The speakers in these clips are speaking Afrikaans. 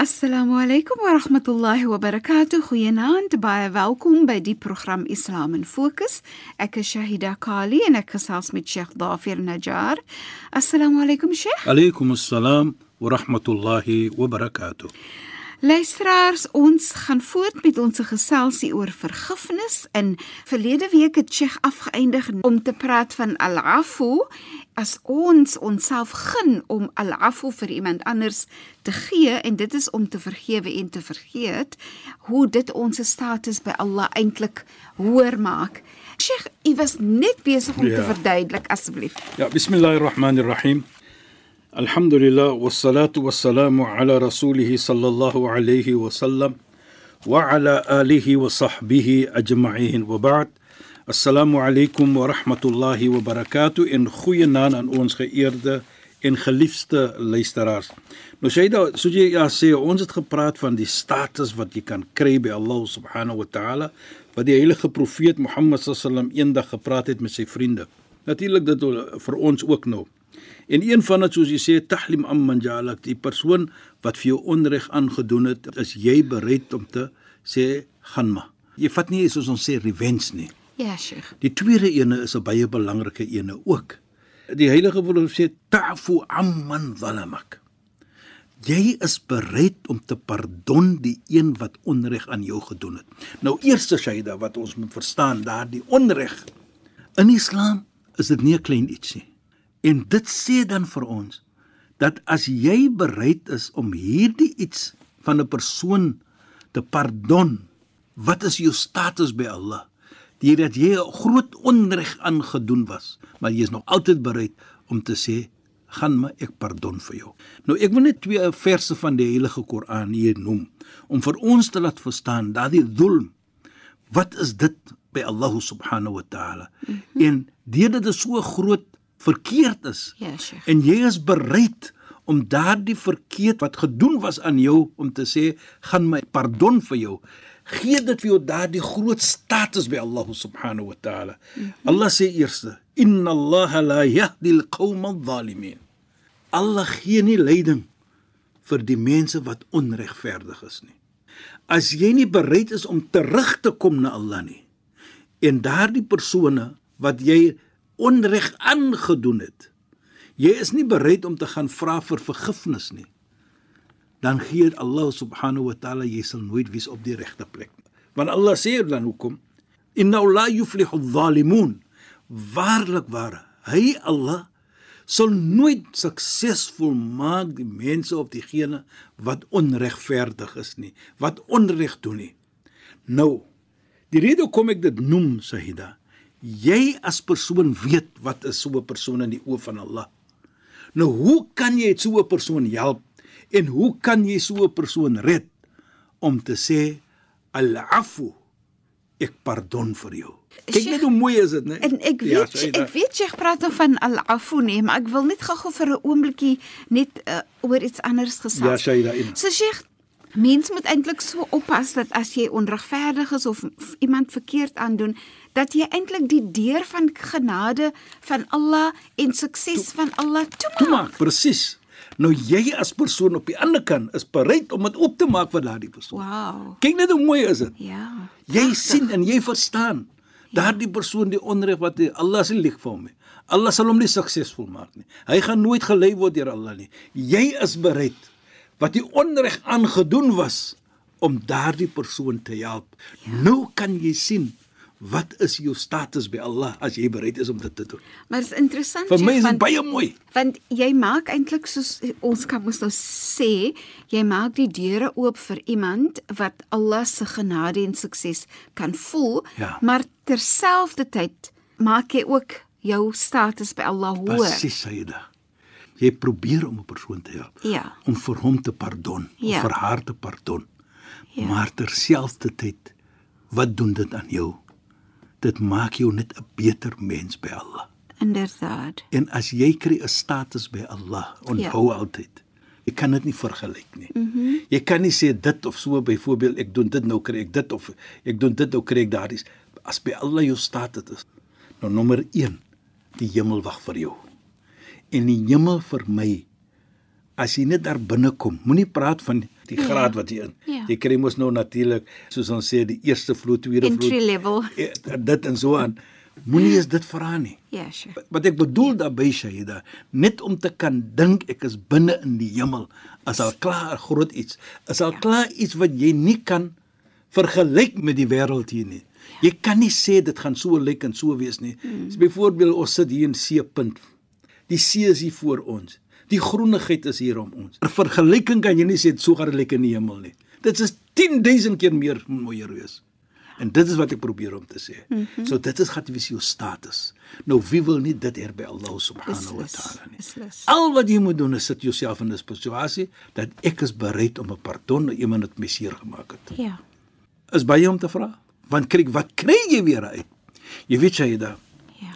Assalamu alaykum wa rahmatullahi wa barakatuh. Goeienaand, baie welkom by die program Islam in Fokus. Ek is Shahida Kali en ek gesels met Sheikh Dafir Najjar. Assalamu alaykum Sheikh. Alaykum assalam wa rahmatullahi wa barakatuh. Luisteraars, ons gaan voort met ons geselsie oor vergifnis. In verlede week het Sheikh afgeëindig om te praat van al-afu as ons onsself gun om al-afu vir iemand anders te gee en dit is om te vergewe en te vergeet, hoe dit ons status by Allah eintlik hoër maak. Sheikh, u was net besig om ja. te verduidelik asseblief. Ja, bismillahirrahmanirrahim. Alhamdulillah wassalatu wassalamu ala rasulih sallallahu alayhi wa sallam wa ala alihi wa sahbihi ajma'in wa ba'd. Assalamu alaykum wa rahmatullahi wa barakatuh en goeienaand aan ons geëerde en geliefde luisteraars. Nou jy soos jy ja sê ons het gepraat van die status wat jy kan kry by Allah subhanahu wa ta'ala wat die heilige profeet Mohammed sallam eendag gepraat het met sy vriende. Natuurlik dit vir ons ook nou. En een van dit soos jy sê tahlim amman ja'alak die persoon wat vir jou onreg aangedoen het, is jy bereid om te sê gaan maar. Jy vat nie soos ons sê revenge nie. Ja, Sheikh. Die tweede ene is 'n baie belangrike ene ook. Die heilige woord sê ta'fu amman zalamak. Jy is bereid om te pardon die een wat onreg aan jou gedoen het. Nou eerste Shaida wat ons moet verstaan, daardie onreg in Islam is dit nie 'n klein iets nie. En dit sê dan vir ons dat as jy bereid is om hierdie iets van 'n persoon te pardon, wat is jou status by Allah? Die dat jy 'n groot onreg aangedoen was, maar jy is nog altyd bereid om te sê gaan maar ek pardon vir jou. Nou ek wil net twee verse van die Heilige Koran hier noem om vir ons te laat verstaan dat die dhulm wat is dit by Allah subhanahu wa taala? Mm -hmm. En dit is so groot verkeerd is. Ja, Sheikh. En jy is bereid om daardie verkeerd wat gedoen was aan jou om te sê, gaan my pardon vir jou. Gee dit vir jou daardie groot status by Allah subhanahu wa ta'ala. Mm -hmm. Allah sê eerste, inna Allah la yahdi al-qawm adh-dhalimin. Allah gee nie leiding vir die mense wat onregverdig is nie. As jy nie bereid is om terug te kom na Allah nie en daardie persone wat jy onreg aangedoen het. Jy is nie bereid om te gaan vra vir vergifnis nie. Dan gee Allah subhanahu wa ta'ala jy sal nooit wees op die regte plek. Want Allah sê dan hoekom? Inna la yuflihu adh-dhalimun. Waarlik waar, hy Allah sal nooit suksesvol maak die mense of diegene wat onregverdig is nie, wat onreg doen nie. Nou, die rede hoekom ek dit noem, Sahida, jy as persoon weet wat is so 'n persoon in die oë van Allah. Nou hoe kan jy so 'n persoon help en hoe kan jy so 'n persoon red om te sê al-afu ek pardon vir jou. Kyk net hoe mooi is dit, né? En ek weet ja, ek weet jy praat dan van al-afu nee, maar ek wil net gou-gou vir 'n oombliekie net uh, oor iets anders gesels. Ja, Shaida. So Sheikh Mens moet eintlik so oppas dat as jy onregverdig is of iemand verkeerd aandoen, dat jy eintlik die deur van genade van Allah en sukses van Allah toemaak. Toemaak, presies. Nou jy as persoon op die ander kant is bereid om dit op te maak vir daardie persoon. Wow. Kyk net hoe mooi is dit. Ja. Jy prachtig. sien en jy verstaan daardie persoon die onreg wat hy, Allah se lig vir hom. Allah sal hom nie suksesvol maak nie. Hy gaan nooit gelei word deur Allah nie. Jy is bereid wat die onreg aangedoen was om daardie persoon te help. Ja. Nou kan jy sien Wat is jou status by Allah as jy bereid is om dit te doen? Maar dit is interessant Vir my is dit baie mooi. Want jy maak eintlik soos ons kan mos nou sê, jy maak die deure oop vir iemand wat Allah se genade en sukses kan voel, Ja. maar terselfdertyd maak jy ook jou status by Allah hoër. Presies, Sayyida. Jy probeer om 'n persoon te help. Ja. Om vir hom te pardon, Ja. of vir haar te pardon. Ja. Maar terselfdertyd, wat doen dit aan jou? Dit maak jou net 'n beter mens by Allah. Inderdaad. En as jy kry 'n status by Allah, onthou ja. altyd. Jy kan dit nie vergelyk nie. Mm -hmm. Jy kan nie sê dit of so byvoorbeeld ek doen dit nou kry ek dit of ek doen dit nou kry ek daardie. As by Allah jou status is. Nou nommer 1, die hemel wag vir jou. En die hemel vir my as jy net daar binne kom, moenie praat van die Ja. graad wat jy in. Ja. Jy kry mos nou natuurlik soos ons sê die eerste vloer, tweede Entry vloer. level. eh, Dit en so aan. Moenie eens dit vra nie. Ja, sure. Wat ek bedoel daarby Shaida, net om te kan dink ek is binne in die hemel, is al klaar groot iets. Is al klaar iets wat jy nie kan vergelyk met die wêreld hier nie. Jy kan nie sê dit gaan so lyk en so wees nie. Mm. So byvoorbeeld ons sit hier in seepunt. Die see is hier voor ons. Die groenigheid is hier om ons. 'n Vergelyking kan jy nie sê dit so gaan dit lyk in die hemel nie. Dit is 10000 keer meer mooier wees. En dit is wat ek probeer om te sê. Mm -hmm. So dit is gaan wees jou status. Nou wie wil nie dit hê by Allah subhanahu wa taala nie. Al wat jy moet doen is sit jouself in 'n situasie dat ek is bereid om 'n pardon aan iemand wat my seer gemaak het. Ja. Is baie om te vra. Want kyk wat kry jy weer uit? Jy weet Shaida, Ja.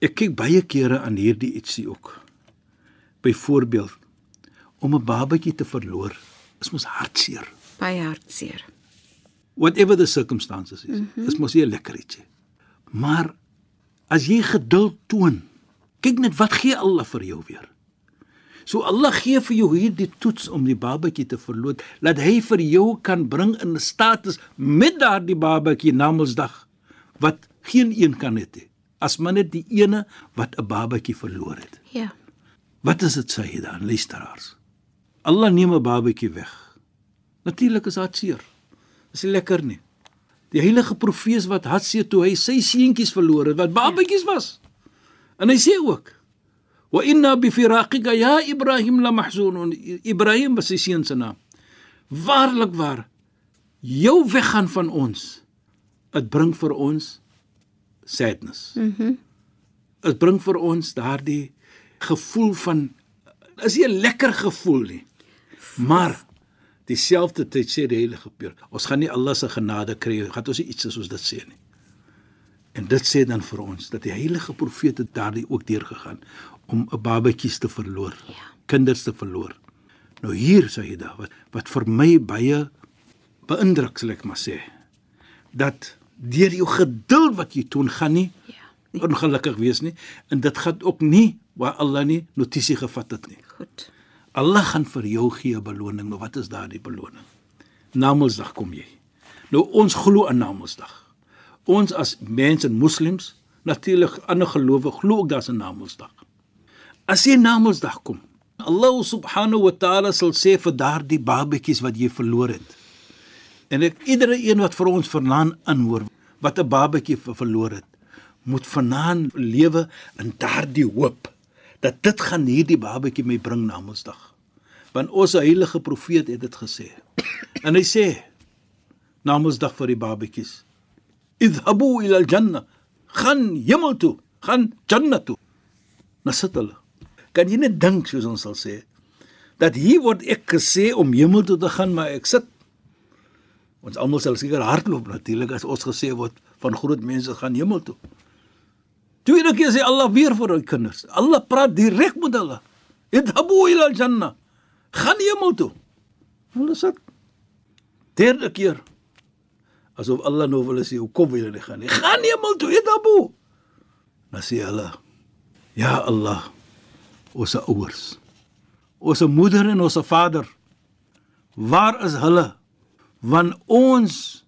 ek kyk baie kere aan hierdie ietsie ook. Byvoorbeeld om 'n babatjie te verloor is mos hartseer. Baie hartseer. whatever the circumstances is. Mm -hmm. Is mos nie 'n lekker ietsie. Maar as jy geduld toon, kyk net wat gee Allah vir jou weer. So Allah gee vir jou hierdie toets om die babatjie te verloot, laat hy vir jou kan bring in 'n status met daardie babatjie na Mondsdag wat geen een kan hê nie. As maar net die ene wat 'n babatjie verloor het. Ja. Wat is dit sê jy dan, luisteraars? Allah neem 'n babatjie weg. Natuurlik is dit seer. Dis nie lekker nie. Die heilige profeet wat hartseer toe hy sy seentjies verloor het wat babatjies was. En hy sê ook: "Wa inna bi firaqika ya Ibrahim la mahzunun." Ibrahim was sy seun se naam. Waarlik waar jou weggaan van ons, dit bring vir ons sadness. Mhm. Mm dit bring vir ons daardie gevoel van is nie 'n lekker gevoel nie. Maar dieselfde tyd sê die heilige Peer, ons gaan nie Allah se genade kry, gaan ons nie iets soos dit sê nie. En dit sê dan vir ons dat die heilige profeet het daardie ook deurgegaan om 'n babatjies te verloor, ja. kinders te verloor. Nou hier sê hy daar wat wat vir my baie beïndruk sal ek maar sê dat deur jou geduld wat jy toon gaan nie Ja. Ongelukkig wees nie en dit gaan ook nie waar Allah nie notisie gevat het nie. Goed. Allah gaan vir jou gee 'n beloning. Nou wat is daardie beloning? Namedsdag kom jy. Nou ons glo aan Namedsdag. Ons as mense en moslems, natuurlik ander gelowe glo ook daar's 'n Namedsdag. As jy Namedsdag kom, Allah subhanahu wa ta'ala sal sê vir daardie babatjies wat jy verloor het. En ek iedere een wat vir ons vanaand aanhoor wat 'n babatjie ver- verloor het, moet vanaand lewe in daardie hoop dat dit gaan hierdie babatjie my bring na Mondsdag. Want ons heilige profeet het dit gesê. En hy sê na Mondsdag vir die babatjies: "Idhabu ila al-janna." Gaan hemel toe, gaan Jannah toe. Nou sit hulle. Kan jy net dink soos ons sal sê dat hier word ek gesê om hemel toe te gaan, maar ek sit Ons almal sal seker hardloop natuurlik as ons gesê word van groot mense gaan hemel toe. Tweede keer sê Allah weer vir hy kinders. Allah praat direk met hulle. Idhabu ila al-jannah. Gaan hemel toe. Hulle sê derde keer asof Allah nou wil sê hoekom wil hulle gaan. Gaan hemel toe, idhabu. Sê hulle Ja Allah, ons ouers. Ons moeder en ons vader. Waar is hulle? want ons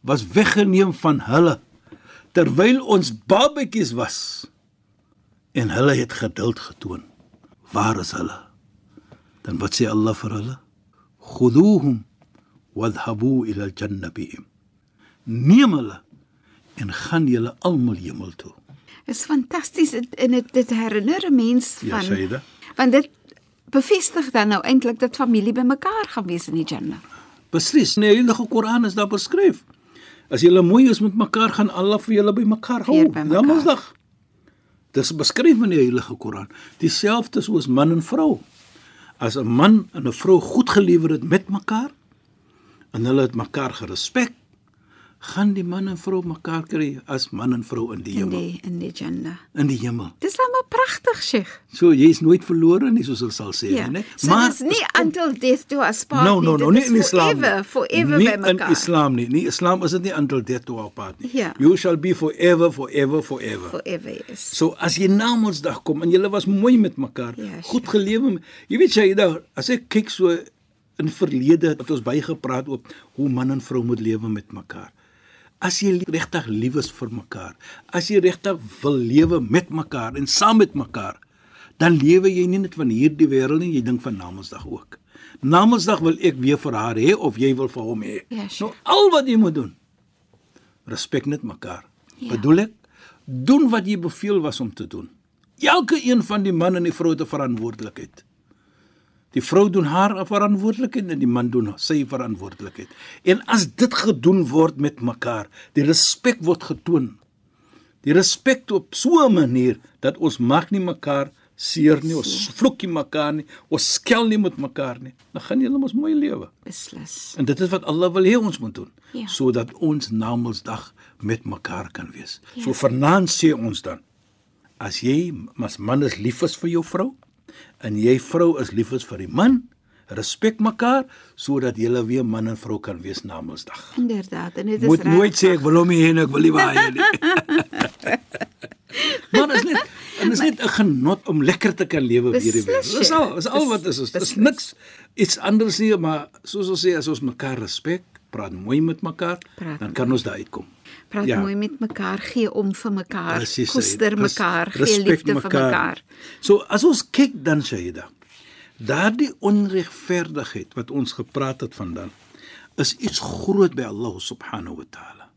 was weggeneem van hulle terwyl ons babatjies was en hulle het geduld getoon waar is hulle dan wat sê Allah vir hulle khuduhum wadhhabu ila al-jannah bihim neem hulle en gaan julle almal hemel toe. Is fantasties en dit dit herinner 'n mens Ja, van Saida. want dit bevestig dan nou eintlik dat familie bymekaar gaan wees in die Jannah. Beslis, in die Heilige Koran is daar beskryf. As julle mooi is met mekaar, gaan Allah vir julle bymekaar hou. Weer bymekaar. Namasdag. Dis beskryf in die Heilige Koran. Dieselfde soos man en vrou. As 'n man en 'n vrou goed gelewer het met mekaar en hulle het mekaar gerespek, gaan die man en vrou mekaar kry as man en vrou in die In hemel. die in die Jannah. In die hemel. Dis dan maar pragtig, Sheikh. So jy's nooit verlore nie soos hulle sal sê, Ja. nee. So dis nie until death do us part No, no, nie. no, Dit nie is in Islam. Forever, nie. forever nie by in mekaar. Islam nie. Nie Islam is dit nie until death do our part nie. Ja. You shall be forever, forever, forever. Forever yes. So as jy na Mondsdag kom en julle was mooi met mekaar, Ja, goed gelewe. Jy weet jy daar as ek kyk so in verlede het ons baie gepraat oor hoe man en vrou moet lewe met mekaar. As jy regtig lief is vir mekaar, as jy regtig wil lewe met mekaar en saam met mekaar, dan lewe jy nie net van hierdie wêreld nie, jy dink van Namedsdag ook. Namedsdag wil ek weer vir haar hê of jy wil vir hom hê. Ja, sure. nou al wat jy moet doen, respek net mekaar. Ja. Bedoel ek, doen wat jy beveel was om te doen. Elke een van die man en die vrou het 'n verantwoordelikheid. Die vrou doen haar verantwoordelikheid en die man doen sy verantwoordelikheid. En as dit gedoen word met mekaar, die respek word getoon. Die respek op so 'n manier dat ons maak nie mekaar seer nie, ons vloek nie mekaar nie, ons skel nie met mekaar nie. Dan gaan julle mos mooi lewe. Beslis. En dit is wat Allah wil hê ons moet doen, Ja. sodat ons Namedsdag met mekaar kan wees. Ja. So vanaand sê ons dan as jy as man is lief is vir jou vrou en jy vrou is lief is vir die man, respek mekaar sodat julle weer man en vrou kan wees Namedsdag. Inderdaad, en dit is Moet nooit sê ek wil hom nie hê nie, ek wil nie waar hy nie. Maar is net en is net 'n genot om lekker te kan lewe op hierdie wêreld. Dis al, dis al wat is. Dis Beslis. niks iets anders nie, maar soos ons sê as ons mekaar respek, praat mooi met mekaar, Praat dan kan ons daar uitkom. Praat Ja. mooi met mekaar, gee om vir mekaar, Presies. koester Res- mekaar, gee liefde vir mekaar. So as ons kyk dan Shaida, daardie onregverdigheid wat ons gepraat het vandaan, is iets groot by Allah subhanahu wa taala.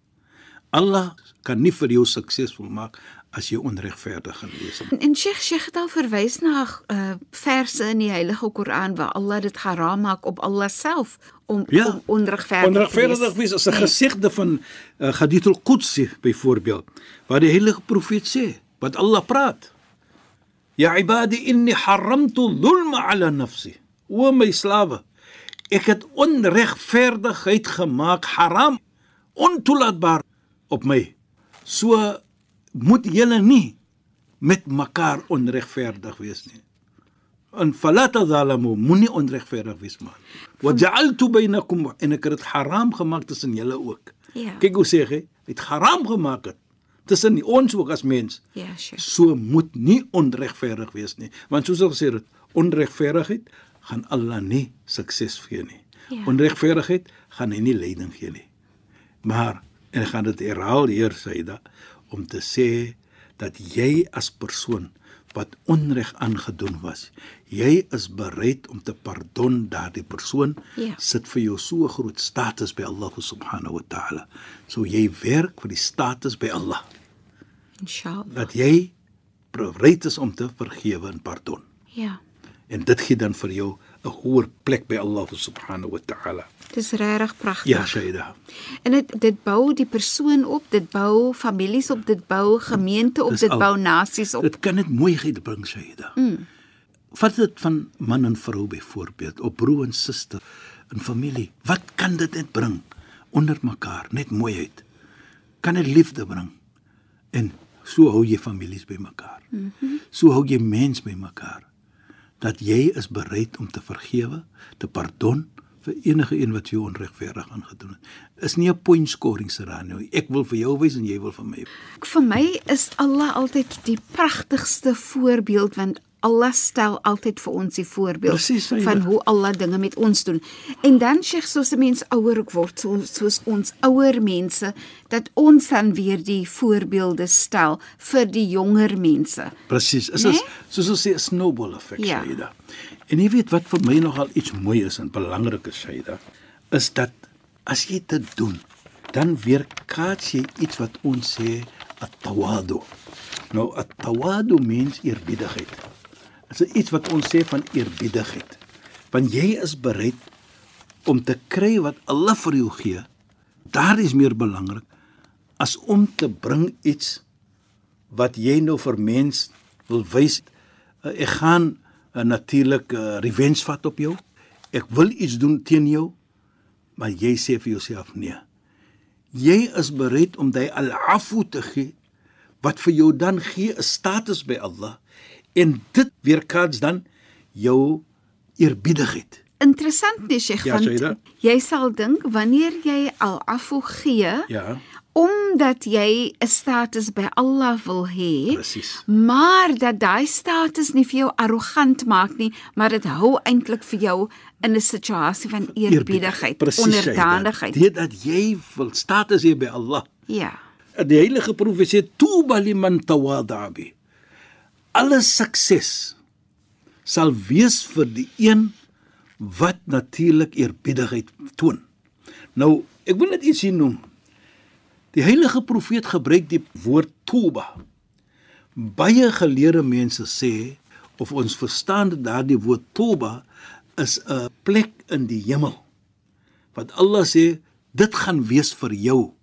Allah kan nie vir jou suksesvol maak as jy onregverdig wees. nie. En, Sheikh Sheikh het al verwys na uh, verse in die Heilige Koran waar Allah dit haram maak op Allah self om, Ja. om onregverdig, Onregverdig wees is 'n gesigde van uh, Hadith al-Qudsi byvoorbeeld, waar die heilige profeet sê, wat Allah praat. Ya ibadi inni haramtu dhulma ala nafsi. O my slawe, ek het onregverdigheid gemaak haram, ontoelaatbaar op my. So moet julle nie met mekaar onregverdig wees nie. En fala tadhalamu, moenie onregverdig wees man. Wa ja'altu bainakum en ek het dit haram gemaak tussen julle ook. Ja. Kyk hoe sê hy, hy het haram gemaak het tussen ons ook as mens. Ja, Sheikh. So moet nie onregverdig wees nie, want soos ek gesê het, onregverdigheid gaan Allah nie sukses gee nie. Ja. Onregverdigheid gaan hy nie leiding gee nie. Maar en gaan dit herhaal hier Saida om te sê dat jy as persoon wat onreg aangedoen was, jy is bereid om te pardon daardie persoon Ja. sit vir jou so groot status by Allah subhanahu wa taala. So jy werk vir die status by Allah Inshallah. dat jy bereid is om te vergewe en pardon. Ja. En dit gee dan vir jou 'n hoër plek by Allah subhanahu wa taala. Dis regtig pragtig. Ja, Shaida. En dit dit bou die persoon op, dit bou families op, dit bou gemeente op, Dis dit al. bou nasies op. Dit kan net mooiheid bring, Shaida. Mm. Vat dit van man en vrou byvoorbeeld, op broer en suster in familie. Wat kan dit net bring onder mekaar? Net mooiheid. Kan dit liefde bring? En so hou jy families bymekaar. Mm -hmm. So hou jy mens bymekaar. Dat jy is bereid om te vergewe, te pardon vir enige een wat jou onregverdig aangedoen het. Is nie 'n point scoring scenario. Ek wil vir jou wys en jy wil vir my. Vir my is Allah altyd die pragtigste voorbeeld want Allah stel altyd vir ons die voorbeeld Presies, Saida. van hoe Allah dinge met ons doen. En dan sê soos 'n mens ouer ook word, so, soos ons ouer mense, dat ons dan weer die voorbeelde stel vir die jonger mense. Presies. Is nee? soos ons sê 'n snowball effek, Ja. Shaida. En jy weet wat vir my nogal iets mooi is en belangrik is, Shaida, is dat as jy dit doen, dan weerkaats jy iets wat ons sê at-tawadu. Nou at-tawadu means eerbiedigheid. Dit is iets wat ons sê van eerbiedigheid. Want jy is bereid om te kry wat Allah vir jou gee. Daar is meer belangrik as om te bring iets wat jy nou vir mens wil wys. Uh, ek gaan uh, natuurlik uh, revenge vat op jou. Ek wil iets doen teen jou, maar jy sê vir jouself nee. Jy is bereid om daai al-afu te gee wat vir jou dan gee 'n status by Allah en dit weerkaats dan jou eerbiedigheid. Interessant nee, Sheikh, Ja, want jy sal dink wanneer jy al-afu gee, Ja, omdat jy 'n status by Allah wil hê, presies. maar dat daai status nie vir jou arrogant maak nie, maar dit hou eintlik vir jou in 'n situasie van eerbiedigheid, onderdanigheid. Dit dat jy wil status hê by Allah. Ja. Die heilige profesie tuba liman tawada bi. Alle sukses sal wees vir die een wat natuurlik eerbiedigheid toon. Nou, ek wil net iets hier noem. Die heilige profeet gebruik die woord tuba. Baie geleerde mense sê of ons verstaan dat daardie woord tuba is 'n plek in die hemel. Wat Allah sê, dit gaan wees vir jou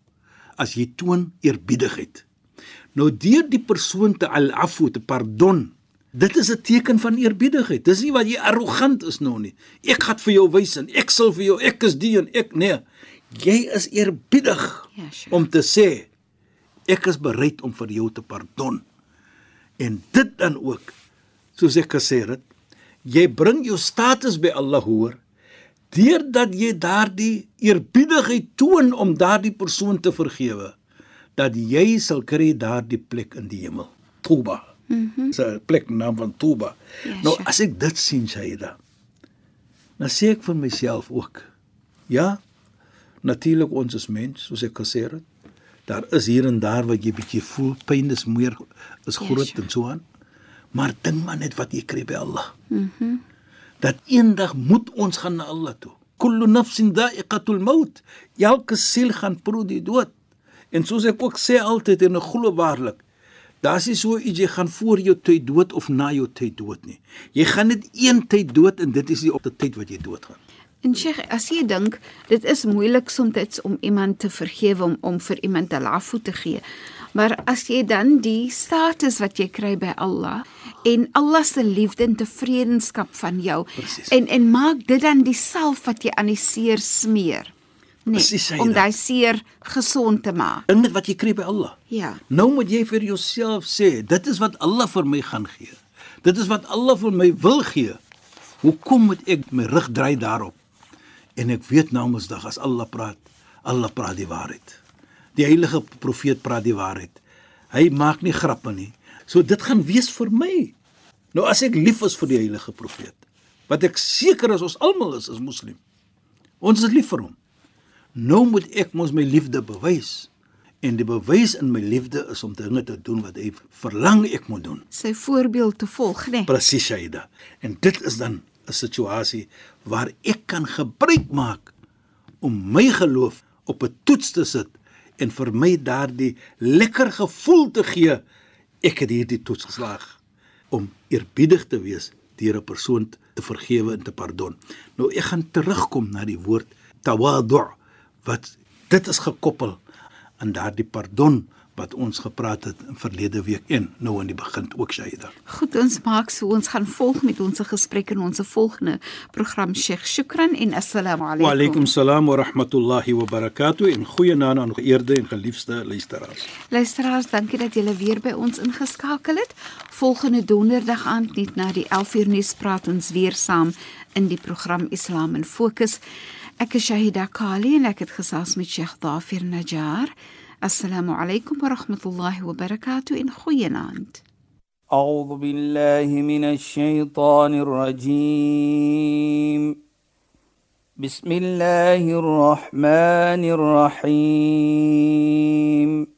as jy toon eerbiedigheid. Nou deur die persoon te al-afu te pardon. Dit is 'n teken van eerbiedigheid. Dis nie wat jy arrogant is nou nie. Ek gaan vir jou wys en ek sal vir jou ek is die en ek nee. Jy is eerbiedig Ja, sure. om te sê ek is bereid om vir jou te pardon. En dit dan ook soos ek gesê het, jy bring jou status by Allah hoor deurdat jy daardie eerbiedigheid toon om daardie persoon te vergewe dat jy sal kry daardie plek in die hemel. Tuba. Mhm. Mm 'n plek naam van Tuba. Ja, nou as ek dit sien, Shaida, dan sê ek vir myself ook, ja, natuurlik ons is mens, soos ek gesê het. Daar is hier en daar wat jy bietjie voel pyn is meer is Ja, groot sure. en so aan. Maar dink maar net wat jy kry by Allah. Mhm. Mm dat eendag moet ons gaan na Allah toe. Kullu nafsin da'iqatul maut. Elke siel gaan proe die dood. En soos ek ook sê altyd en ek glo waarlik, daar's nie so iets jy gaan voor jou tyd dood of na jou tyd dood nie. Jy gaan net een tyd dood en dit is die op die tyd wat jy doodgaan. En Sheikh, as jy dink dit is moeilik soms om iemand te vergewe om om vir iemand 'n lafu te gee. Maar as jy dan die status wat jy kry by Allah en Allah se liefde en tevredenskap van jou Presies. en en maak dit dan die salf wat jy aan die seer smeer. Nee, Presies, Saida. om daai seer gesond te maak. Dink net wat jy kry by Allah. Ja. Nou moet jy vir jouself sê, dit is wat Allah vir my gaan gee. Dit is wat Allah vir my wil gee. Hoekom moet ek my rug draai daarop? En ek weet na Mondsdag as Allah praat, Allah praat die waarheid. Die heilige profeet praat die waarheid. Hy maak nie grappe nie. So dit gaan wees vir my. Nou as ek lief is vir die heilige profeet, wat ek seker is ons almal is as moslim. Ons is lief vir hom. Nou moet ek mos my liefde bewys. En die bewys in my liefde is om dinge te doen wat hy verlang ek moet doen. Sy voorbeeld te volg, né? Nee. Presies, Shaida. En dit is dan 'n situasie waar ek kan gebruik maak om my geloof op 'n toets te sit en vir my daardie lekker gevoel te gee ek het hierdie toets geslaag om eerbiedig te wees deur 'n persoon te vergewe en te pardon. Nou ek gaan terugkom na die woord tawadu wat dit is gekoppel aan daardie pardon wat ons gepraat het in verlede week en nou aan die begin ook Shaida. Goed, ons maak so ons gaan volg met ons gesprek in ons volgende program Sheikh Shukran en assalamu alaykum. Wa alaykum salaam wa rahmatullahi wa barakatuh en goeienaand aan geëerde en geliefde luisteraars. Luisteraars, dankie dat julle weer by ons ingeskakel het. Volgende donderdag aand net na die 11uur nuus praat ons weer saam in die program Islam in Fokus. أك شهيدا قالي لك خصاص من شيخ ظافر نجار. السلام عليكم ورحمة الله وبركاته. إن خيناند أعوذ بالله من الشيطان الرجيم. بسم الله الرحمن الرحيم.